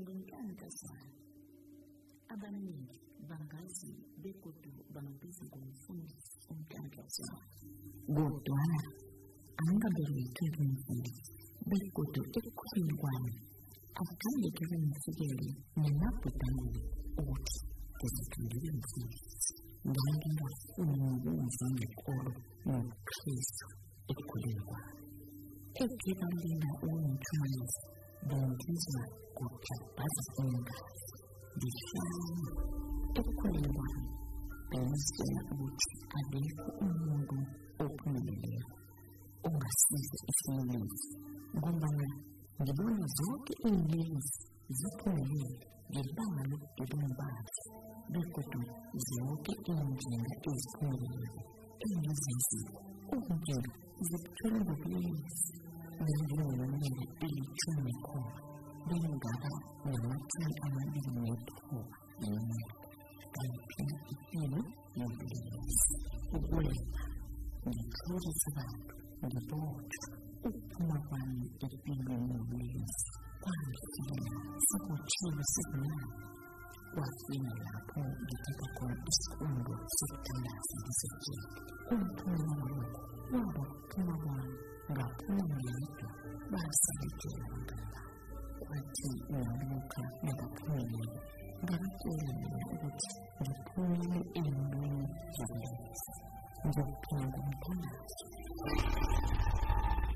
ngingankazana abaningi bangazi begodu bangabiza ngomfundisi umntankaza kodwana angingabelethwe ngumfundisi begodu ekukhuleni kwami akukhange kebe ngifikele nemabhudaneni ukuthi ngizothi mfundisi ngangingafuni nokuza ngekolo nokukristu ekukhuleni kwami. Ekhebalina uwumthunzi bongizwa Abbastanza diciamo è quella pensa adesso un mondo o meglio una stessa esperienza guardare di buoni giochi in vino zappare di bambino e di un bar di tutto giochi in genere e esperienza e in senso un giorno zappare di vino nel giorno nel piccolo cuore Bengara memakai alat yang mudah ini. Kalian itu mudah. Boleh. Mencuri sebab untuk upamakan itu mudah. Pantai sangat sederhana. Wafina lapo ditika kwa iskundo sikana sikisiki. Kuntu na mwana, mwana kumawa, mwana kumawa, mwana kumawa, mwana kumawa, mwana kumawa, mwana kumawa. wakati naluuka nabakuumi ngabateeranya buti bakuumi endulu yabulenzi ng'obutongo mutono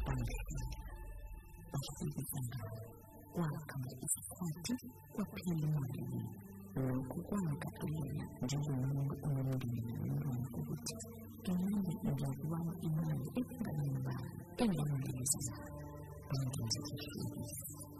omusajja akitegeeza nga kwagala ekikwati kwa pirimuwaliri olwokugwanga era gyeyonongo omululimi nalulongo buti ennyanja ejakubawa emaanyi ebinga namba era muliriza bangenzi kifiirisa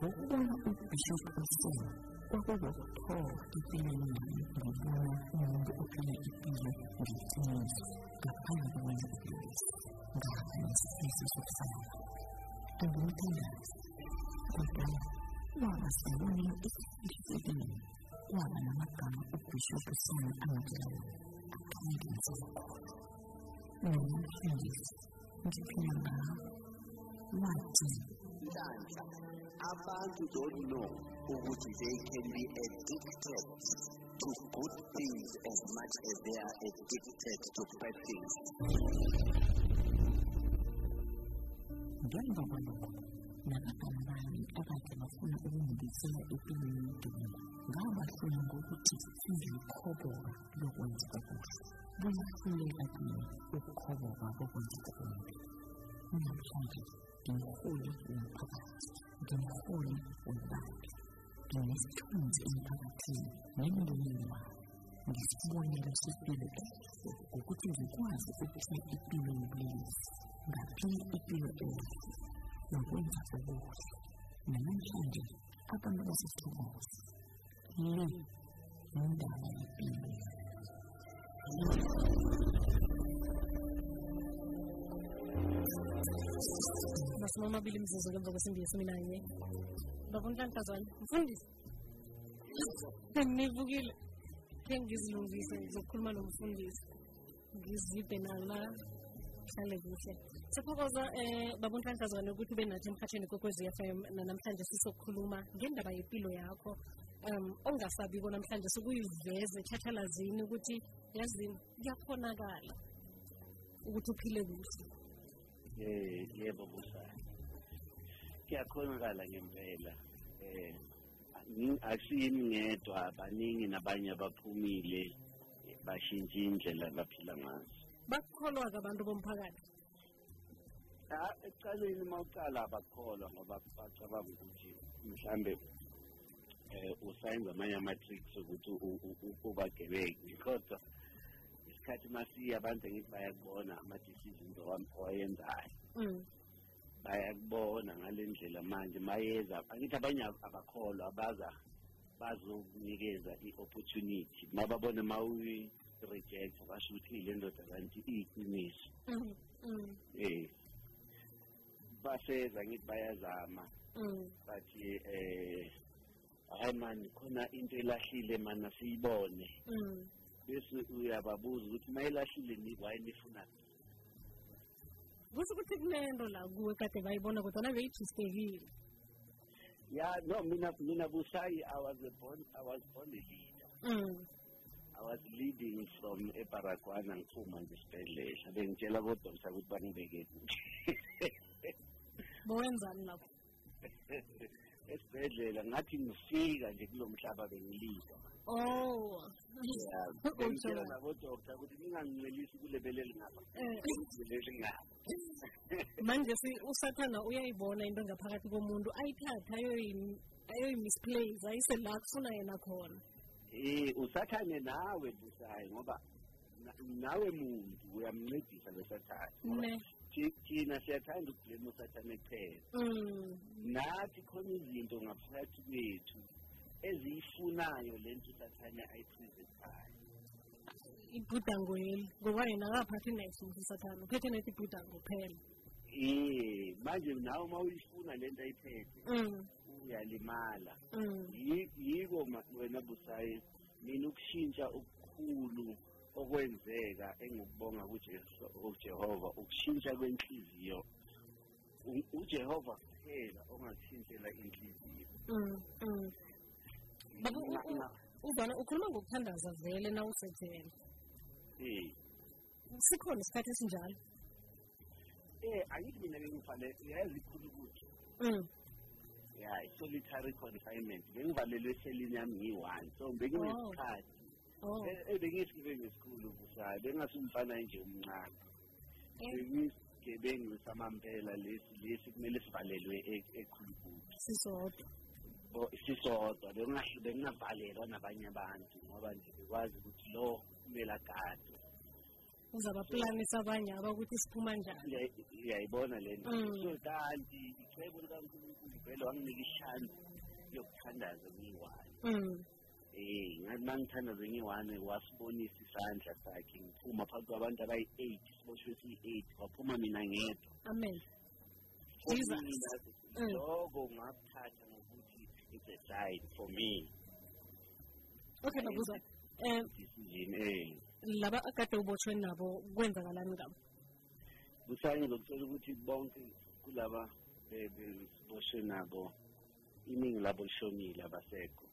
Godana uppifrån och vårt hav i föreningen med vår ond och rikebil gick ner och ögonen öppnades. Världens Jesus och far. En god tillväxt. Godana vardagsordning i livsidén. Wabana makan uppifrån angelen. Akadens villkor. Någon inhlanhla abantu don't know ukuthi they can be addicted to good things as much as they are addicted to bad things. Ngemva kwalokho nabangani abakhe bafuna ukungibisela empilweni yodumela ngabahlola ngokuthi singikhoboka lokwenza okuhle buyahluleka kini ukukhoboka kokwenza okubi namhlanje den Hohen im Palast, den Hohen im Wald, den Neptuns im Paradies, Mendelina, Dispone la sottile terze, o cutile quasi tutte i primi oblisi, da più e più terzi, non conta per voi, ma non scende, aprono la sottile Lì, non dava le pile. Thank you. masumi amabili imizuzu kemva kwesimbi yesumi nanye. Baba unhlankazwane mfundisi. Nivukile khe ngizilungise ngizokhuluma nomfundisi. Ngiziphe nala kuhlale kuhle. Sithokoza um eh, baba unhlankazwane ukuthi ube nathi emkhatheni kokwezi f m nanamhlanje sisokukhuluma ngendaba yempilo yakho. Um ongasabiko namhlanje sokuyiveze ethathalazini ukuthi yazini kuyakhonakala ukuthi uphile kuhle. Eh, yebo busayo. Ngiyakhonzala ngempela. Eh akusiyimi ngedwa baningi nabanye abaphumile bashintsha indlela abaphila ngazo. Bakukholwa ke abantu bomphakathi. Ah ecaleni uma ucala abakholwa ngoba bacabanga ukuthi mhlambe eh usayenza amanye ama-tricks ukuthi ubagebeki because isikhathi masiya abantu engithi bayakubona ama-decisions owa- owayenzayo Mm. bayakubona ngale ndlela manje mayeza angithi abanye ab- abakholwa baza bazokunikeza i-opportunity mababona ma uyi-reject basho ukuthi le ndoda kanti iyiqiniso Mm. Mm. eh baseza ngithi bayazama Mm. bathi eh hayi mani khona into elahlile mana siyibone Mm. Bese uyababuza ukuthi mayelahlile ni why nifuna kusho ukuthi kunento la kuwe kade bayibona kodwa beyijistekile ya no mina mina busayi i was a born i was born a leader. Mm. i was leading from ebaragwana ngiphuma nje isibhedlela bengitshela kodokta ukuthi bangibeke bowenzani lapho? esibhedlela ngathi ngifika nje kulo mhlaba bengilida oh. Bengitshela nabodokta ukuthi ningangincelisi kulebele elingapha Eh. kulebele elingapha manje si usathana uyayibona into ngaphakathi komuntu ayithathe ayoyi- ayoyi-misplace ayise la kufuna yena khona. Eh usathane nawe busayi ngoba na- nawe muntu uyamncedisa lesathane ngoba ne. thi- thina siyathanda ukublame usathane kuphela Mm. nathi khona izinto ngaphakathi kwethu eziyifunayo le nto usathane ayipresentayo ibhudango yeli ngoba yena akaphathi neso usathana uphethe nethi ibhudango phela eh manje nawe uma uyifuna le nto ayiphethe Mm. uyalimala Mm. Yi- yiko ma- wena busayi mina ukushintsha okukhulu okwenzeka engikubonga kuJesu- kuJehova ukushintsha kwenhliziyo. U- uJehova kuphela ongakushintshela inhliziyo. Mm. Mm. Baba, u- Na- u- na- uzwana ukhuluma ngokuthandaza vele na usethele eh sikhona isikhathi esinjalo? Eh angithi mina bengivale yazi ikhulu ukuthi Mm. ya i-solitary confinement. Bengivalelwe eselini yami ngiyi-one so benginesikhathi. Oh. E- ebengiyisigebengu esikhulu busayo bengasumfana nje umncane Eh. bengiyisigebengu samampela lesi lesi kumele sivalelwe e- ekhulukhulu sisodwa. Bo- sisodwa bengahl- bengingavalelwa nabanye abantu ngoba nje bekwazi ukuthi lo kumele agadwe uzabapulanisa abanye abakuthi siphuma njani. Uya- uyayibona le nto. Mm. so kanti icebo likankulunkulu vele wanginika ishansi yokuthandaza ngiyi-one Mm. Eh ngathi ngithandaze ngiyi-one wasibonisa isandla sakhe ngiphuma phakathi kwabantu abayi-eight siboshwe siyi-eight kwaphuma mina ngedwa. Amen. Mina, Mm. ngakuthatha ngokuthi it's a sign for me. Okay babuza um decision eh. laba akade ubotshwe nabo kwenzakalani ngabo? Busayi ngizokutshela ukuthi bonke kulaba be- besiboshwe nabo iningi labo lishonile abasekho.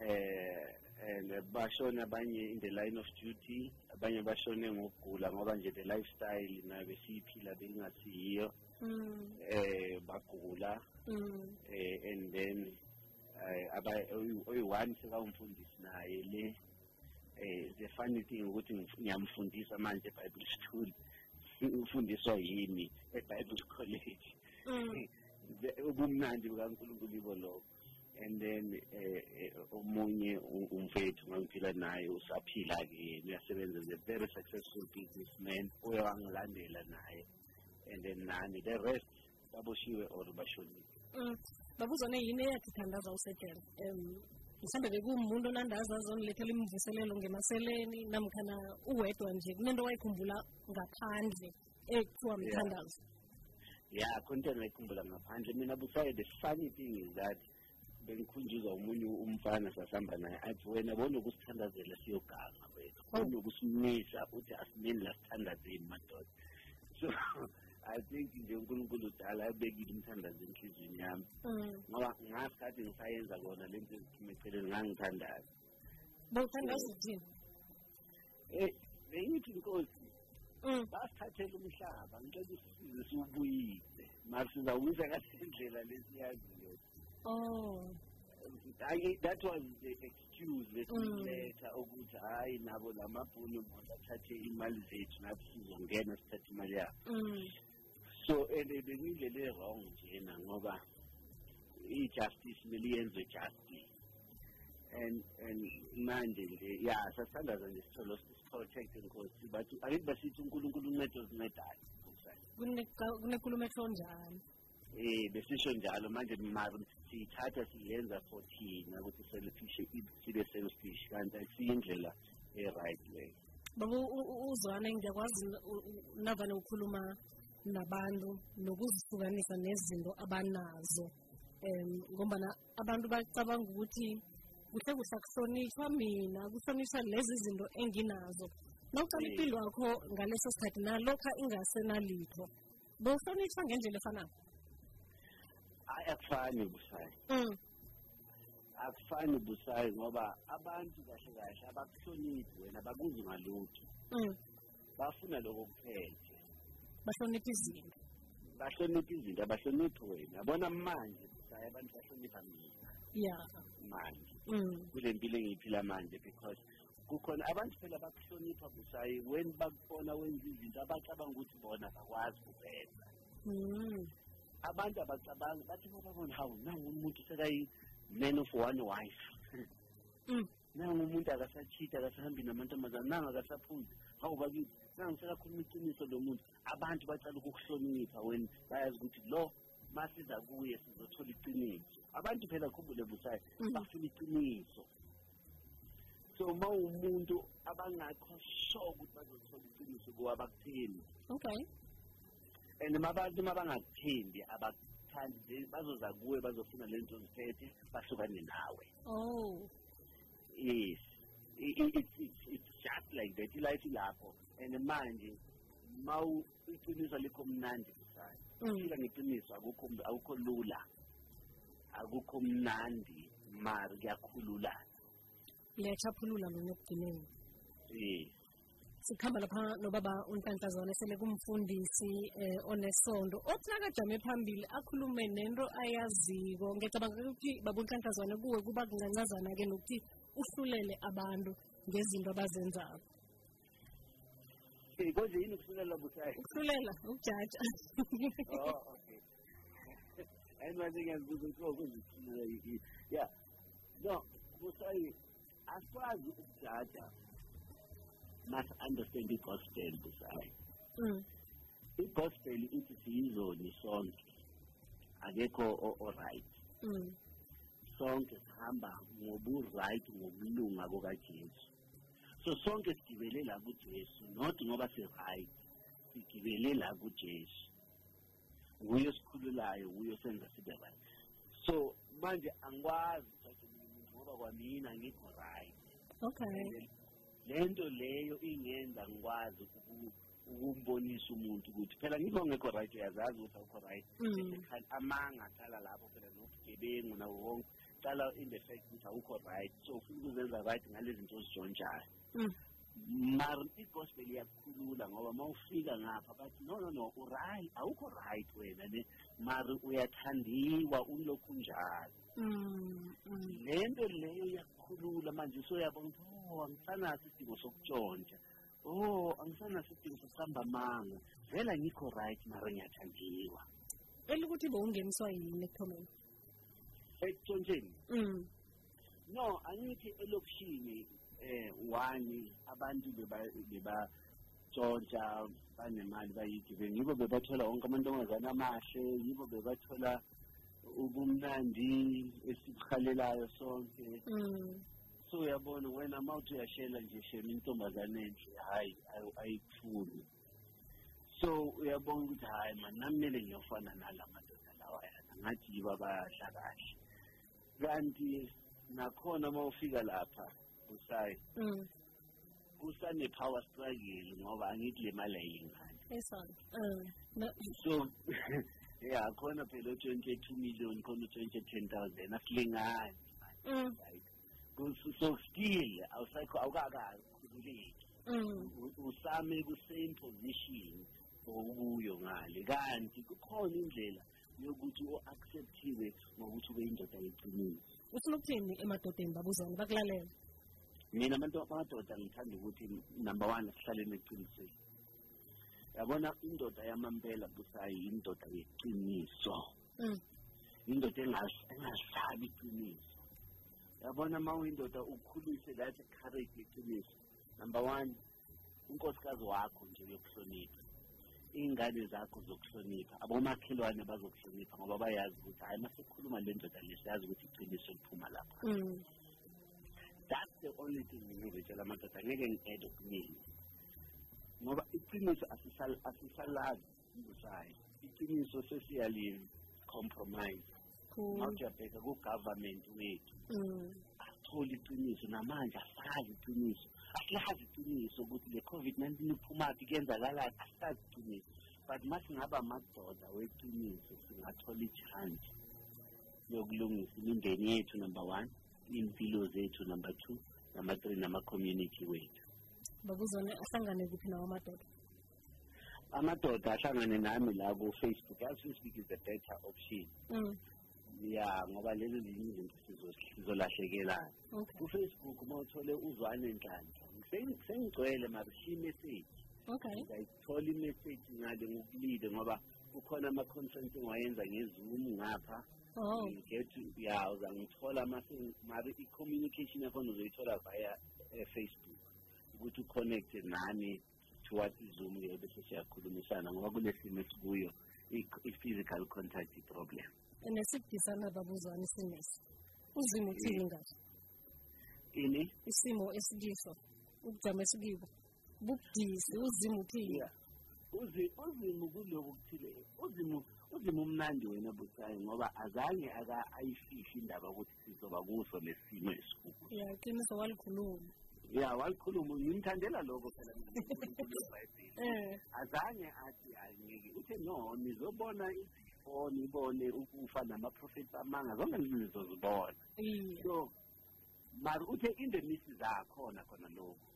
Eh and bashone abanye in the line of duty abanye bashone ngokugula ngoba nje the lifestyle nayo besiyiphila bengasiyiyo. Mm. eh bagula. Mm. eh and then eh aba oyi-one sekawumfundisi naye le. Eh the funny thing ukuthi ngiyamfundisa manje ebible school. Ufundiswa yimi ebible college? Mm. Ubumnandi bukankulunkulu ibo lokho. And then eh omunye u- umfethu ngangiphila naye usaphila-ke yena uyasebenza as a very successful businessman uye wangilandela naye. And then nani the rest baboshiwe or bashonile. Mm. babuzane yini eyathi thandaza usetshela um mhlawumbe bekuwumuntu onandazi azonilethela imvuselelo ngemaseleni namkhana uwedwa nje kunento wayikhumbula ngaphandle ekuthiwa mthandazo. Ya khona into engayikhumbula ngaphandle. Mina busaye the funny thing is that bengikhunjuzwa omunye umfana sasihamba naye athi wena bonokusithandazela siyoganga wena. Oh. bonokusimisa uthi asimeni lasithandazeni madoda. So i think nje unkulunkulu dala abekile umthandazo enhliziyweni yami. Mm. ngoba ngasikhathi ngisayenza kona le nto eziphuma eceleni ngangithandaza. Bawuthandaza ukuthini um bengithi inkosi Mm. basithathela umhlaba ngicela usisize siwubuyise. Mari sizawubuyisa ngale ndlela lesiyaziyo oh. I, that was the excuse Mm. lesiletha ukuthi hayi nabo lamabhunu bona athathe imali zethu nathi sizongena sithathe imali yabo. Mm. so and bekuyindlela e-wrong njena ngoba i-justice kumele yenziwe justice. And and manje nje ya sasithandaza nje sitholo siprotect nkosi but akithi basithi unkulunkulu uncede ozincedayo Kuneka- kunenkulumo etho njalo eh besisho njalo manje mara siyithatha siyenza for thina ukuthi selfish sibe selfish kanti akusiyindlela e-right leyo baba u- u- uzwane ngiyakwazi u- u- navane ukhuluma nabantu nokuzihlukanisa nezinto abanazo. Um ngombana abantu bacabanga ukuthi kuhle kuhle akuhlonitshwa mina kuhlonitshwa lezi zinto enginazo. Nawucala Mm. impilo yakho ngaleso sikhathi nalokha ingasenalitho bowuhlonitshwa ngendlela efanayo Hayi, akufani busayi mm. akufani busayi ngoba abantu kahle kahle abakuhloniphi wena bakuzi ngalutho. Mm. bafuna lokho kuphethe bahlonipha izinto. Bahlonipha izinto abahloniphi wena. Yabona manje busayi abantu bahlonipha mina. Ya. Manje. Mm. kule mpilo engiyiphila manje because kukhona abantu phela bakuhlonipha busayi when bakubona wenza izinto abacabanga ukuthi bona bakwazi kuzenza Mm. Abantu abacabangi bathi bababona hawu nangu umuntu sekayi-man of one wife. Mm. nangu umuntu akasachitha akasahambi namantombazane nangu akasaphuzi hawu bakithi nangu sekakhuluma iqiniso lo muntu. Abantu bacala ukukuhlonipha when bayazi ukuthi lo masiza kuye sizothola iqiniso. Abantu phela khumbule busayo Mhm. bafuna iqiniso. So uma umuntu abangakho sure ukuthi bazothola iqiniso kuwo abakuthembi. Okay and mabantu mabangakuthembi abakuthandi bazoza kuwe bazofuna le nto ziphethe bahlukane nawe. Oh. Yes. I- i- it's, it's, it's just like that. Ilife ilapho and manje ma u- iqiniso alikho mnandi busayo Mm. fika ngeqiniso akukho akukho lula. Akukho mnandi mari kuyakhululana liyachaphulula mina ekugcineni. Yes. Sikhamba lapha nobaba untantazana sele kumfundisi eh, onesondo. Othi nakajame phambili akhulume nento ayaziko ngiyacabanga ukuthi baba untantazana kuwe kuba kungancazana-ke nokuthi uhlulele abantu ngezinto abazenzayo Eh, konje yini ukusulela busayo ukuhlulela ukujaja. Oh okay. Manje ngiyazibuza ukuthi yeah no busayi asikwazi ukujaja must understand i-gospel busayi Mm, i-gospel ithi siyizoni sonke. Akekho o-right. Mm, sonke sihamba ngobu-right ngobulunga bukajesu so sonke sigibele la kujesu not ngoba si-right sigibele la kujesu. Nguye osikhululayo nguye osenza sibe right. So manje angikwazi ukuthi ngoba kwamina ngikho right. Okay le nto leyo ingenza ngikwazi ukumbonisa umuntu ukuthi phela ngibe ongekho right uyazazi ukuthi awukho right. Mm. Amanga qala lapho phela nobugebengu nawo wonke qala in the fact ukuthi awukho right. So ufuna ukuzenza right ngale zinto ozijontshayo mm. i-gospel iyakukhulula ngoba uma ufika ngapha bathi no no no uright awukho right wena ne mar uyathandiwa ulokhu njalo. Mm, le nto leyo iyakukhulula manje usoyabona ukuthi oh angisanaso isidingo sokutshontsha oh angisanaso isidingo sokuhamba amanga. Vela ngikho right mara ngiyathandiwa. Elikuthi bowungeniswa yini ekuthomeni? Ekutshontsheni Mm, no angithi elokishini eh one abantu beba- bebatshontsha banemali bayigive yibo bebathola wonke amantombazane amahle yibo bebathola ubumnandi esibuhalelayo sonke. Mm, so uyabona wena uma uthi uyashela nje shema intombazane enhle hayi ayi- ayikufuni so uyabona ukuthi hayi mani nami kumele ngiyofana nala madoda lawayana ngathi yibo abadla kahle. Kanti nakhona uma ufika lapha usayi mm. kusane-power struggle ngoba angithi le mali ayingane esona um na- so ya khona phela o-twenty two million khona u-twenty ten thousand asilingani? Mm, right Kus- so still awusekho awukakakhululeki mm, U- usame ku-same position okuyo ngale. Kanti kukhona indlela yokuthi u-acceptiwe ngokuthi ube yindoda yeqiniso ufuna ukuthini emadodeni babuzane bakulalela mina abantu amadoda ngithanda ukuthi number one sihlaleni eqinisweni yabona indoda yamampela busayi indoda yeqiniso. Mm. indoda engahlabi iqiniso. Yabona ma uyindoda ukhulise that courage yeqiniso number one unkosikazi wakho nje uyokuhlonipha. Iy'ngane zakho zokuhlonipha abomakhelwane bazokuhlonipha ngoba bayazi ukuthi hayi masekhuluma le ndoda le siyazi ukuthi iqiniso liphuma lapha. Mm. that's the only thing ngizotshela amadoda angeke ngi-ede okuningi. Iqiniso asisal- asisalazi busayo iqiniso sesiyalini compromise Cool. uma uyabheka ku-government wethu. Mm. athole iqiniso namanje asazi iqiniso. Asilazi iqiniso ukuthi le covid-19 iphumaphi kuyenzakalani asisazi iqiniso. But uma singaba amadoda weqiniso singathola i-chance yokulungisa imindeni yethu number one iy'mpilo zethu number two number three nama-community wethu. Babuzane ahlangane kuphi nawo amadoda amadoda ahlangane nami la ku-facebook yazi facebook is the better option. Mm. ya ngoba lezi zinye izinto sizo- sizolahlekelana. Okay. Kufacebook uma uthole uzwane nhlanhla Sengi- sengigcwele marishiya imessage. Okay. Ngayithola imessage ngale ngokulile ngoba kukhona ama-conference engiwayenza ngezoom ngapha. Oh. Get ya uzangithola mase mari i-communication yakhona uzoyithola via eh, facebook. Ukuthi uconnecte nami towards izoom ke bese siyakhulumisana ngoba kule simo esikuyo i- i-physical contact i-problem nesibudisana babuzane isinesi uzimo uthini ngaso? Ini? Isimo esikiso ubujamo esikibo bubudisi uzimo uthini? Yeah. uzi uzimu kuloku kuthile uzimu uzimu umnandi wena bucayi ngoba azange aka ayifihli indaba ukuthi sizoba kuso lesimo esikuko ya iqiniso walikhuluma. Ya walikhuluma. Ngimthandela lokho phela mina. Azange athi angeke uthe no nizobona izifo nibone ukufa namaprofethi amanga zonke nizozibona so mari uthe in the midst zakhona khona lokho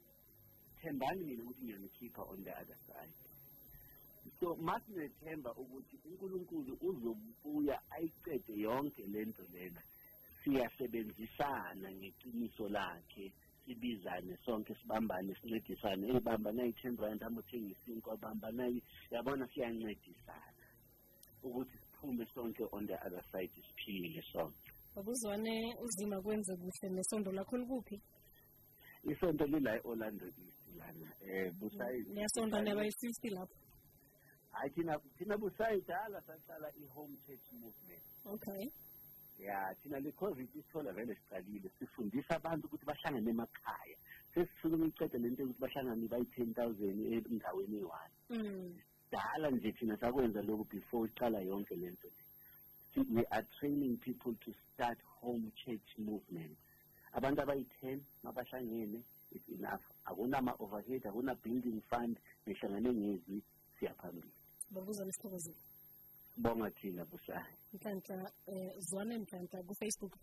thembani mina ukuthi ngiyanikhipha on the other side. So masinethemba ukuthi unkulunkulu uzobuya ayicede yonke le nto lena. Siyasebenzisana ngeqiniso lakhe sibizane sonke sibambane sincedisane. Eyibamba nayi-ten rand amothenga isinkwa bamba nayi yabona siyancedisana ukuthi siphume sonke on the other side siphile sonke. Babuzwane uzima kwenze kuhle nesondo lakho likuphi? Isonto lila e-orlando east lana um niyabayi-fifty lapho. Hayi thina thina busayi dala saqala i-home church movement. Okay ya thina le covid isithola vele siqalile. Sifundisa abantu ukuthi bahlangane emakhaya. Sesisuke imicede le nto yokuthi bahlangane bayi-ten thousand endaweni eyi-one. Mm. dala nje thina sakwenza lokhu before iqala yonke le nto le. We are training people to start home church movement abantu abayi-ten mabahlangene it's enough. Akunama-overhead akuna-building fund behlangane ngezwi siyaphambili. Babuzwane sithokozile bonga thina busayi nhlanhla um zwane nhlanhla kufacebook